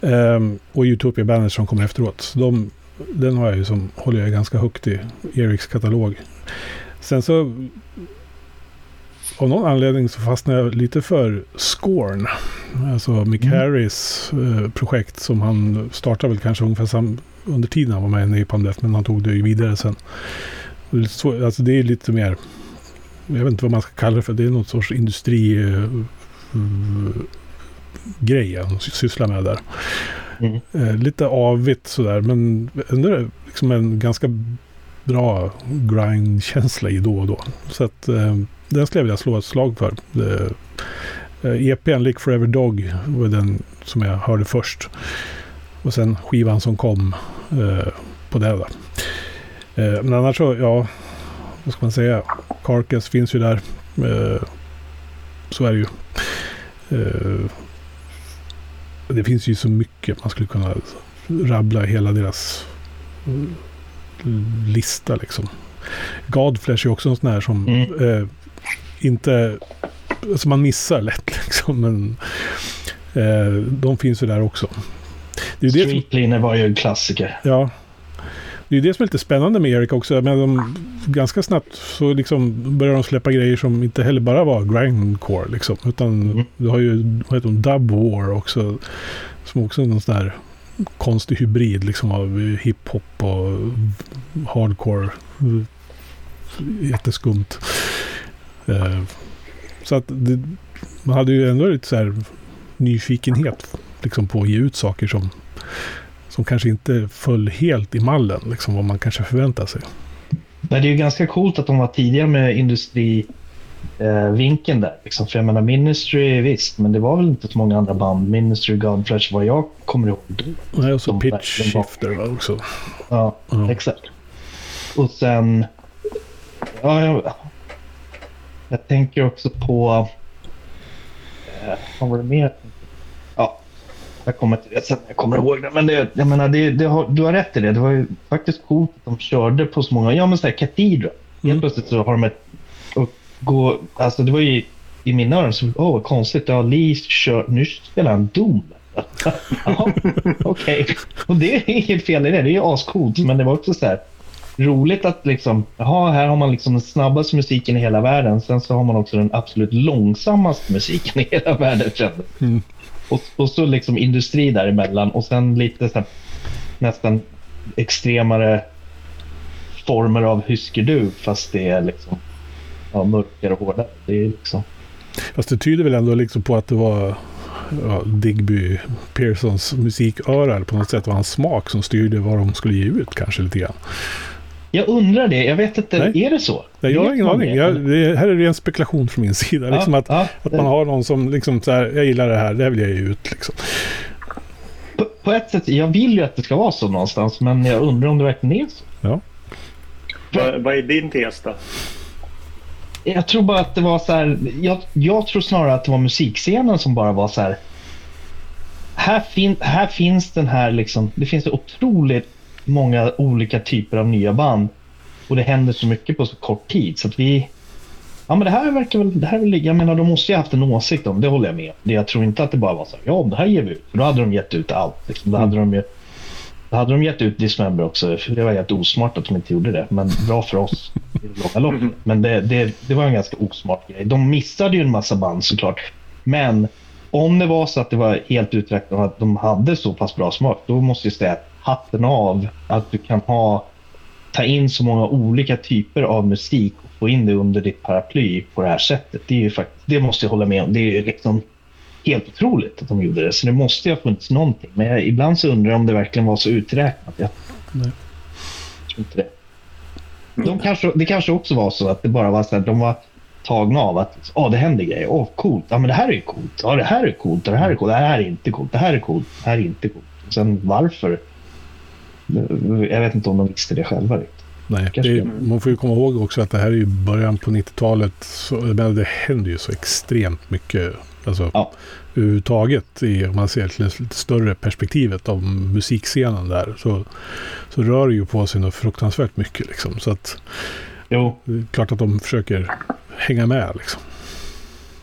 Eh, och Utopia Banners som kommer efteråt. Så de, den har jag ju som, håller jag ganska högt i Eriks katalog. Sen så av någon anledning så fastnade jag lite för Scorn. Alltså Mick Mm. Harris eh, projekt som han startade väl kanske ungefär sam, under tiden han var med i Napalm Death. Men han tog det ju vidare sen. Så, alltså det är lite mer, jag vet inte vad man ska kalla det för. Det är något sorts industri eh, grej han sysslar med där. Mm. Eh, lite avigt sådär, men ändå liksom en ganska bra grind-känsla i då och då. Så att eh, den skulle jag vilja slå ett slag för. Eh, eh e EPn, Lick Forever Dog, var den som jag hörde först. Och sen skivan som kom eh, på det. Då. Eh, men annars så, ja, vad ska man säga? Carcass finns ju där. Eh, så är det ju. Eh, det finns ju så mycket man skulle kunna rabbla hela deras eh, lista liksom. Godflesh är också en sån här som Mm. eh, inte... Alltså man missar lätt liksom. Men eh, de finns ju där också. Det är ju det som, Street Cleaner var ju en klassiker. ja, det är det som är lite spännande med Erik också. Men de, ganska snabbt så liksom börjar de släppa grejer som inte heller bara var grindcore. Liksom, utan Mm. du har ju vad heter de, Dub War också. Som också är någon sån där konstig hybrid liksom av hiphop och hardcore. Jätteskumt. Eh, så att det, man hade ju ändå lite så här nyfikenhet liksom på att ge ut saker som, som kanske inte föll helt i mallen, liksom vad man kanske förväntar sig. Det är ju ganska coolt att de var tidiga med industri eh, vinkeln där. Liksom. För jag menar Ministry, visst, men det var väl inte så många andra band. Ministry, Godflesh, vad jag kommer ihåg. då. Nej, och så pitch var- shifter va, också. Ja, Ja. exakt. Och sen... Ja, jag, jag tänker också på... Eh, vad var det mer? Ja, jag kommer till det sen. Jag kommer ihåg det. Men det, jag menar, det, det har, du har rätt i det. Det var ju faktiskt coolt att de körde på så många... Ja, men sådär Cathedral. Mm. Helt plötsligt så har de ett... Gå, alltså det var ju i mina öron så... Åh, vad konstigt. Ja, Lee kör... Nu spelar han Doom. Ja, okej. Och det är inget fel i det. Det är ju ascoolt. Men det var också så här roligt att liksom, jaha, här har man liksom den snabbaste musiken i hela världen. Sen så har man också den absolut långsammaste musiken i hela världen. Mm. Och, och så liksom industri däremellan och sen lite så här, nästan extremare former av hyskerdu fast det är liksom ja, mörkare och hårdare. Det är liksom... Fast det tyder väl ändå liksom på att det var ja, Digby Pearsons musiköra eller på något sätt var hans smak som styrde vad de skulle ge ut kanske lite grann. Jag undrar det. Jag vet inte. Nej. Är det så? Nej, jag har ingen aning. det? Jag, det här är ren spekulation från min sida. Ja, Liksom att, ja. att man har någon som liksom så här, jag gillar det här, det här vill jag ge ut. Liksom. på, på ett sätt, jag vill ju att det ska vara så någonstans, men jag undrar om det verkligen är så. Ja. Vad, vad är din tes då? Jag tror bara att det var så här. Jag, jag tror snarare att det var musikscenen som bara var så här. Här, fin, här finns den här liksom. Det finns så otroligt många olika typer av nya band. Och det händer så mycket på så kort tid. Så att vi... Ja men det här verkar väl... Det här vill, jag menar de måste ju ha haft en åsikt om. Det håller jag med om. Jag tror inte att det bara var så här. Ja det här ger vi ut. För då hade de gett ut allt. Liksom. Då hade de ju... Då hade de gett ut Dismember också. För det var helt osmart att de inte gjorde det. Men bra för oss i det långa loppet. Men det, det, det var en ganska osmart grej. De missade ju en massa band såklart. Men om det var så att det var helt uträknat och att de hade så pass bra smak. Då måste jag säga att hatten av att du kan ha ta in så många olika typer av musik och få in det under ditt paraply på det här sättet. Det, är ju faktiskt, det måste jag hålla med om. Det är ju liksom helt otroligt att de gjorde det. Så det måste ju ha funnits någonting. Men jag, ibland så undrar jag om det verkligen var så uträknat. Jag Nej. tror inte det. De kanske, det kanske också var så att det bara var så att de var tagna av att oh, det händer grejer. Åh, coolt. Ja, men det här är coolt. Ja, det här är coolt. Det här är coolt. Det här är inte coolt. Det här är coolt. Det här är inte coolt. Och sen varför? Jag vet inte om de visste det själva riktigt. Nej, det man får ju komma ihåg också att det här är ju början på 90-talet. Så, men det händer ju så extremt mycket. Alltså, Ja. Överhuvudtaget i, om man ser till det lite större perspektivet av musikscenen där. Så, så rör det ju på sig något fruktansvärt mycket liksom. Så att Jo, det är klart att de försöker hänga med liksom.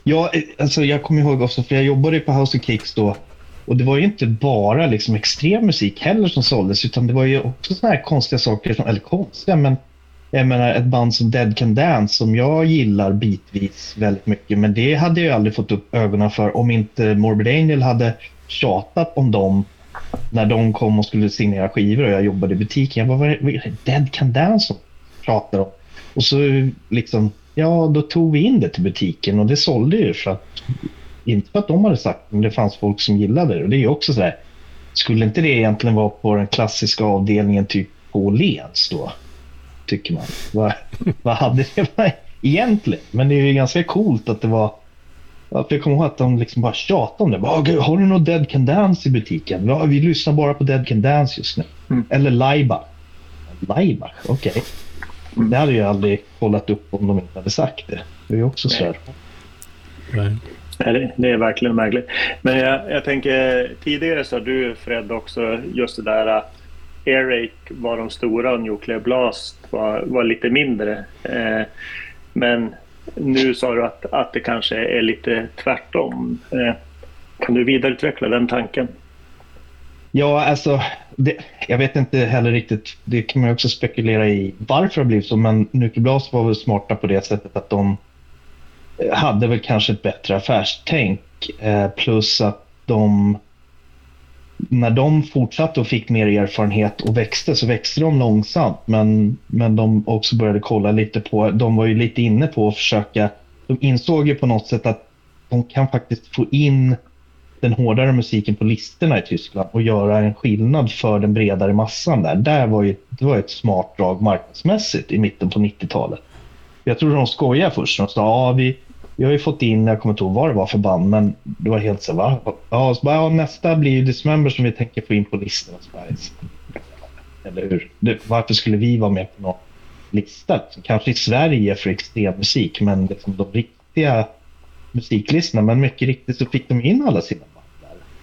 Ja, alltså jag kommer ihåg också, för jag jobbade på House of Kicks då. Och det var ju inte bara liksom extrem musik heller som såldes, utan det var ju också såna här konstiga saker, som, eller konstiga, men jag menar ett band som Dead Can Dance som jag gillar bitvis väldigt mycket, men det hade jag aldrig fått upp ögonen för om inte Morbid Angel hade tjatat om dem när de kom och skulle signera skivor och jag jobbade i butiken. Jag bara, vad är det Dead Can Dance som pratar om? Och så liksom, ja då tog vi in det till butiken och det sålde ju för att, inte för att de hade sagt men det fanns folk som gillade det. Och det är ju också sådär, skulle inte det egentligen vara på den klassiska avdelningen typ på Åhléns då? Tycker man. Vad, vad hade det varit egentligen? Men det är ju ganska coolt att det var för jag kommer ihåg att de liksom bara tjatade om det. Bara, "Gud, har du något Dead Can Dance i butiken? Ja, vi lyssnar bara på Dead Can Dance just nu. Mm. Eller Laibach. Laibach, okej. Det hade jag aldrig kollat upp om de inte hade sagt det. Det är ju också så här. Nej. Nej, det- Det är verkligen märkligt. Men jag, jag tänker, tidigare sa du Fred också just det där Airake var de stora och Nuclear Blast var, var lite mindre. Eh, men nu sa du att, att det kanske är lite tvärtom. Eh, kan du vidareutveckla den tanken? Ja, alltså. Det, jag vet inte heller riktigt. Det kan man också spekulera i varför det har blivit så. Men Nuclear var väl smarta på det sättet att de hade väl kanske ett bättre affärstänk. Eh, plus att de när de fortsatte och fick mer erfarenhet och växte så växte de långsamt. Men, men de också började kolla lite på, de var ju lite inne på att försöka, de insåg ju på något sätt att de kan faktiskt få in den hårdare musiken på listorna i Tyskland och göra en skillnad för den bredare massan där. Där var ju, det var ett smart drag marknadsmässigt i mitten på 90-talet. Jag tror de skojade först. De sa ja, vi, vi har ju fått in, jag kommer inte ihåg vad det var för band, men det var helt så va? Ja, så bara, ja, nästa blir ju Dismember som vi tänker få in på listorna. Så bara, Eller hur? Det, varför skulle vi vara med på någon lista? Kanske i Sverige för extremmusik, men liksom de riktiga musiklistorna. Men mycket riktigt så fick de in alla sina band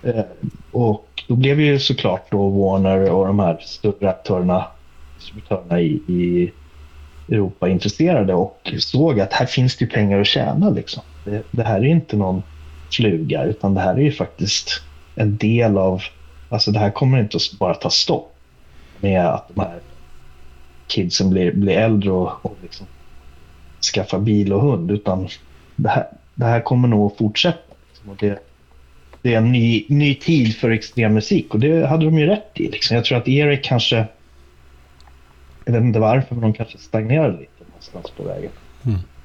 där. Eh, och då blev ju såklart då Warner och de här större aktörerna, distributörerna i, i Europa intresserade och såg att här finns det pengar att tjäna. Liksom. Det, det här är inte någon fluga utan det här är ju faktiskt en del av, alltså det här kommer inte att bara ta stopp med att de här kidsen blir, blir äldre och, och liksom skaffar bil och hund utan det här, det här kommer nog att fortsätta. Liksom. Och det, det är en ny, ny tid för extrem musik och det hade de ju rätt i. Liksom. Jag tror att Erik kanske jag vet inte varför, men de kanske stagnerade lite någonstans på vägen.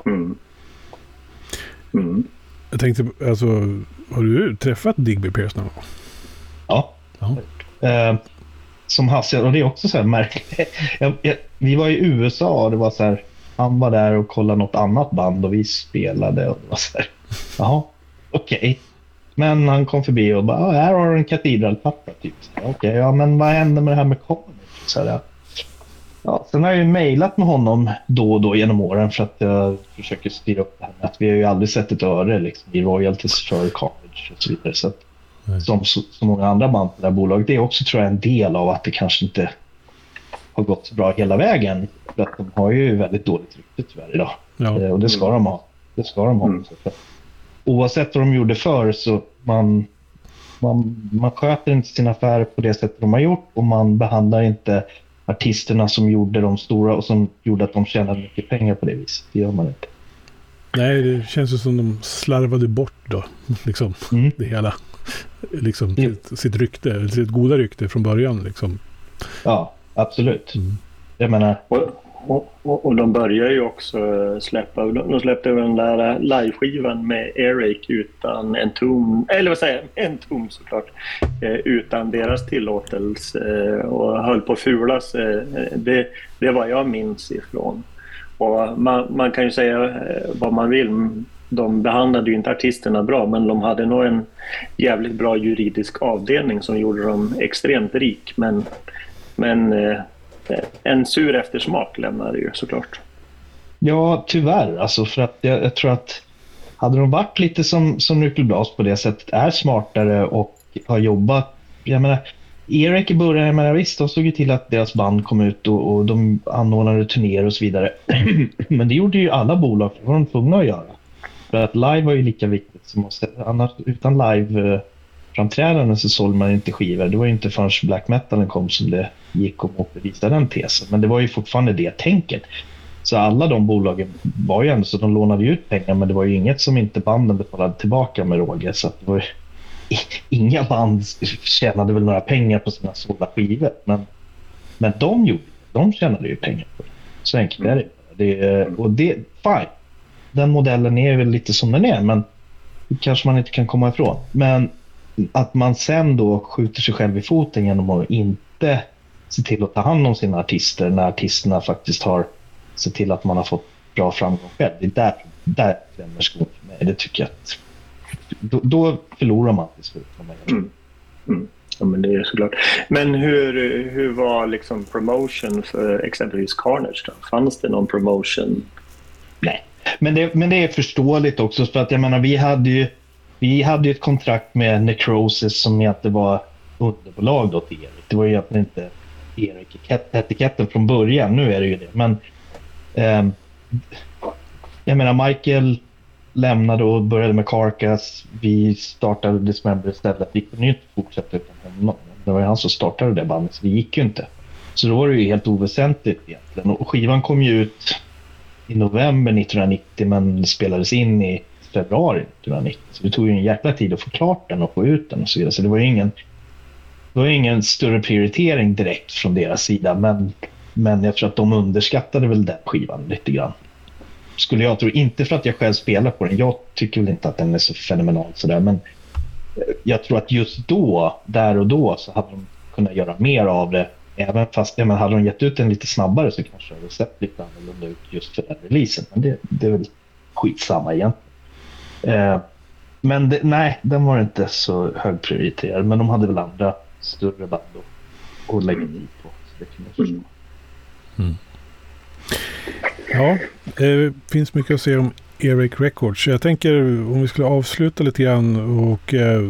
Mm. Mm. Jag tänkte, alltså, har du träffat Digby Pierce någon gång? Ja. Ja. Eh, som hastigast. Och det är också så här märkligt. Jag, jag, vi var i USA och det var så här, han var där och kollade något annat band och vi spelade. Och det var så här, jaha, okej. Okay. Men han kom förbi och bara, här har du en katedralpappa. Typ. Okej, okay, ja men vad hände med det här med Conny? Så här, ja. Sen har jag ju mejlat med honom då och då genom åren för att jag försöker styra upp det här med att vi har ju aldrig sett ett öre liksom, i royalties för Carnage och så vidare. Så att, som så, så, många andra band på det här bolaget. Det är också tror jag en del av att det kanske inte har gått så bra hela vägen. För att de har ju väldigt dåligt rykte tyvärr idag. Ja. Eh, och det ska de ha. Det ska de ha. Mm. Oavsett vad de gjorde förr så man, man, man sköter inte sina affärer på det sättet de har gjort och man behandlar inte artisterna som gjorde de stora och som gjorde att de tjänade mycket pengar på det viset. Det gör man inte. Nej, det känns ju som de slarvade bort då, liksom, mm. det hela. Liksom mm. sitt, sitt rykte, sitt goda rykte från början liksom. Ja, absolut. Mm. Jag menar... Och, och, och, de börjar ju också släppa, de släppte den där liveskivan med Eric utan en tom, eller vad säger jag, en tom såklart, eh, utan deras tillåtelse eh, och höll på att fulas. sig. det, det vad jag minns ifrån. Och man, man kan ju säga vad man vill, de behandlade ju inte artisterna bra men de hade nog en jävligt bra juridisk avdelning som gjorde dem extremt rik. Men, men Eh, en sur eftersmak lämnar det ju såklart. Ja, tyvärr. Alltså för att jag, jag tror att hade de varit lite som, som Nyckelblas på det sättet, är smartare och har jobbat. Jag menar, Eric i början, jag menar, visst, de såg ju till att deras band kom ut och, och de anordnade turnéer och så vidare. Men det gjorde ju alla bolag, det var de tvungna att göra. För att live var ju lika viktigt som att annars, utan eh, framträdanden så sålde man inte skivor. Det var ju inte förrän black metalen kom som det gick att motbevisa den tesen. Men det var ju fortfarande det tänket. Så alla de bolagen var ju ändå så de lånade ut pengar men det var ju inget som inte banden betalade tillbaka med råge. Så det var ju, inga band tjänade väl några pengar på sina sålda skivor. Men, men de gjorde De tjänade ju pengar på det. Så enkelt är det. det och det, fine den modellen är väl lite som den är, men det kanske man inte kan komma ifrån. Men att man sen då skjuter sig själv i foten genom att inte se till att ta hand om sina artister när artisterna faktiskt har sett till att man har fått bra framgång själv. Det är där, där klämmer skon för mig. Det tycker jag att då, då förlorar man till slut. Mm. Mm. Ja, men det är såklart. Men hur, hur var liksom promotion för exempelvis Carnage? Då? Fanns det någon promotion? Nej, men det, men det är förståeligt också för att jag menar vi hade ju vi hade ett kontrakt med Necrosis som egentligen var underbolag då till Erik. Det var ju egentligen inte Erik-etiketten från början. Nu är det ju det. Men eh, jag menar Michael lämnade och började med Carcass. Vi startade Dismember istället. Vi kunde ju inte fortsätta utan honom. Det var ju han som startade det bandet så det gick ju inte. Så då var det ju helt oväsentligt egentligen. Och skivan kom ju ut i november 1990 men spelades in i februari 1990. Så det tog ju en jäkla tid att få klart den och få ut den och så vidare. Så det var ju ingen, det var ingen större prioritering direkt från deras sida. Men, men jag tror att de underskattade väl den skivan lite grann. Skulle jag tro. Inte för att jag själv spelar på den. Jag tycker väl inte att den är så fenomenal sådär. Men eh, jag tror att just då, där och då, så hade de kunnat göra mer av det Även fast, ja, men hade de gett ut den lite snabbare så kanske det hade sett lite annorlunda ut just för den releasen. Men det, det är väl skitsamma egentligen. Eh, men det, nej, den var inte så högprioriterad. Men de hade väl andra större band att, att lägga i på. Så det kan jag förstå. Mm. mm. Ja, det finns mycket att säga om Eric Records. Jag tänker om vi skulle avsluta lite grann och eh,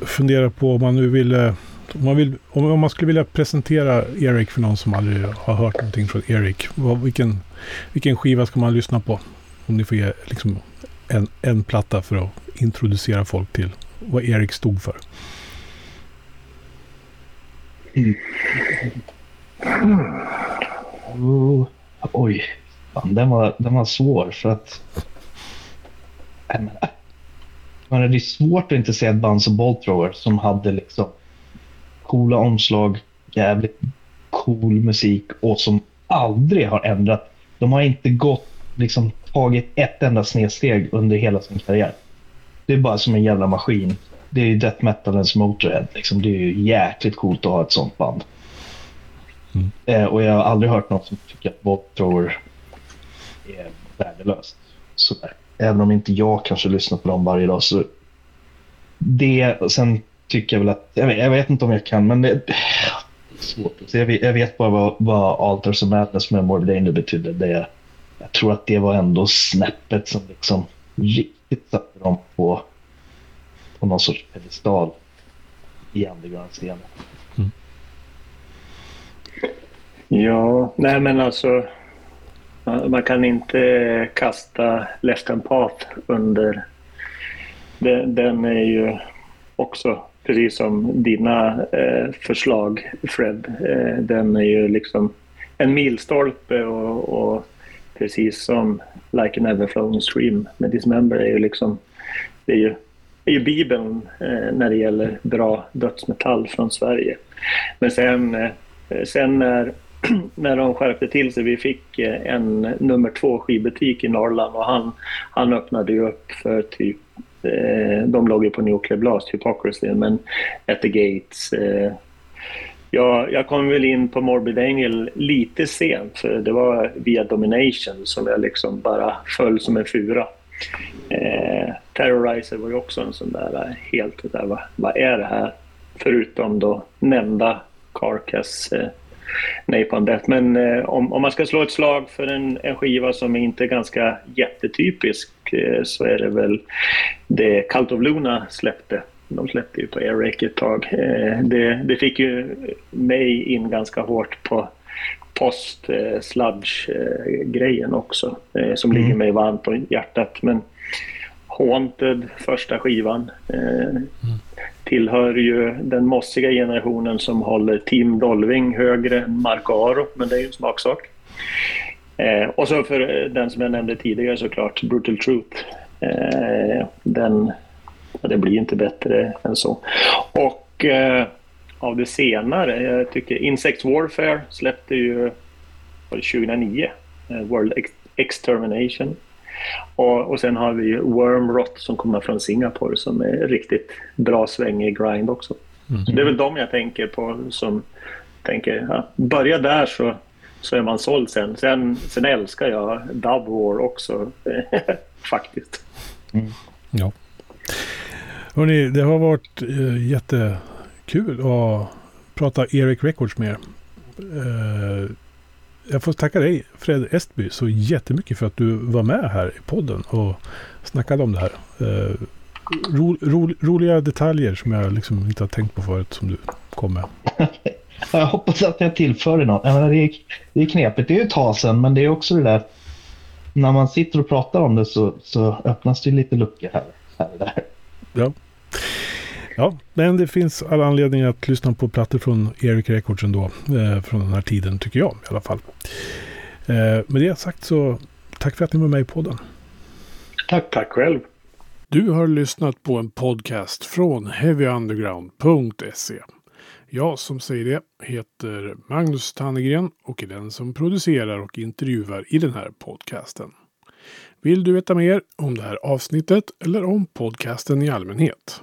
fundera på om man nu ville eh, om man, vill, om man skulle vilja presentera Eric för någon som aldrig har hört någonting från Eric. Vad, vilken, vilken skiva ska man lyssna på? Om ni får ge liksom en, en platta för att introducera folk till vad Erik stod för. Mm. Oh, oj, fan, den, var, den var svår för att... Men, det är svårt att inte säga ett band som Bolt som hade liksom coola omslag, jävligt cool musik och som aldrig har ändrat. De har inte gått, liksom tagit ett enda snedsteg under hela sin karriär. Det är bara som en jävla maskin. Det är ju death metalens Motorhead. Liksom. Det är ju jäkligt coolt att ha ett sånt band. Mm. Eh, och jag har aldrig hört någon som tycker att Bolt Thrower är värdelöst. Sådär. Även om inte jag kanske lyssnar på dem varje dag. Så det, sen tycker jag väl att, jag vet, jag vet inte om jag kan, men det, det är svårt. Jag, vet, jag vet bara vad, vad Alters of Madness med Morbid Angel betydde. Det, jag tror att det var ändå snäppet som liksom riktigt satte dem på, på någon sorts pedestal i underground-scenen. Mm. Ja, nej men alltså man kan inte kasta Left and Path under... Den är ju också, precis som dina eh, förslag Fred, eh, den är ju liksom en milstolpe och, och precis som Like an Everflowing Stream med Dismember är ju liksom, det är ju, är ju bibeln eh, när det gäller bra dödsmetall från Sverige. Men sen, eh, sen när, när de skärpte till sig, vi fick eh, en nummer två skivbutik i Norrland och han, han öppnade ju upp för typ eh, de låg ju på Nuclear Blast, Hypocrisy, men At the Gates, eh, jag, jag kom väl in på Morbid Angel lite sent, för det var via Domination som jag liksom bara föll som en fura. Eh, Terrorizer var ju också en sån där eh, helt, där, vad, vad är det här? Förutom då nämnda Carcass eh, Napalm Death. Men eh, om, om man ska slå ett slag för en, en skiva som är inte är ganska jättetypisk eh, så är det väl det Cult of Luna släppte de släppte ju på Airrake ett tag. Eh, det, det fick ju mig in ganska hårt på post-sludge-grejen också, eh, som mm. ligger mig varmt om hjärtat. Men Haunted, första skivan, mm. tillhör ju den mossiga generationen som håller Team Dolving högre än Marco Aro, men det är ju en smaksak. Och så för den som jag nämnde tidigare såklart, Brutal Truth. Den det blir inte bättre än så. Och eh, av det senare, jag tycker Insect Warfare släppte ju 2009, eh, World Ex Extermination. Och, och sen har vi Wormrot som kommer från Singapore som är riktigt bra sväng i grind också. Mm. Det är väl de jag tänker på som tänker, ja, börja där så, så är man såld sen. Sen, sen älskar jag Dub War också faktiskt. Mm. Ja. Hörrni, det har varit uh, jättekul att prata Eric Records med er. Uh, jag får tacka dig, Fred Estby, så jättemycket för att du var med här i podden och snackade om det här. Uh, ro, ro, roliga detaljer som jag liksom inte har tänkt på förut som du kom med. jag hoppas att jag tillförde något. Jag menar, det, är, det är knepigt. Det är ju ett tag sedan, men det är också det där. När man sitter och pratar om det så, så öppnas det lite luckor här, här och där. Ja. Ja, men det finns alla anledningar att lyssna på plattor från Eric Records ändå. Eh, från den här tiden tycker jag i alla fall. Eh, med det sagt så tack för att ni var med i podden. Tack, tack själv. Du har lyssnat på en podcast från heavyunderground.se. Jag som säger det heter Magnus Tannegren och är den som producerar och intervjuar i den här podcasten. Vill du veta mer om det här avsnittet eller om podcasten i allmänhet?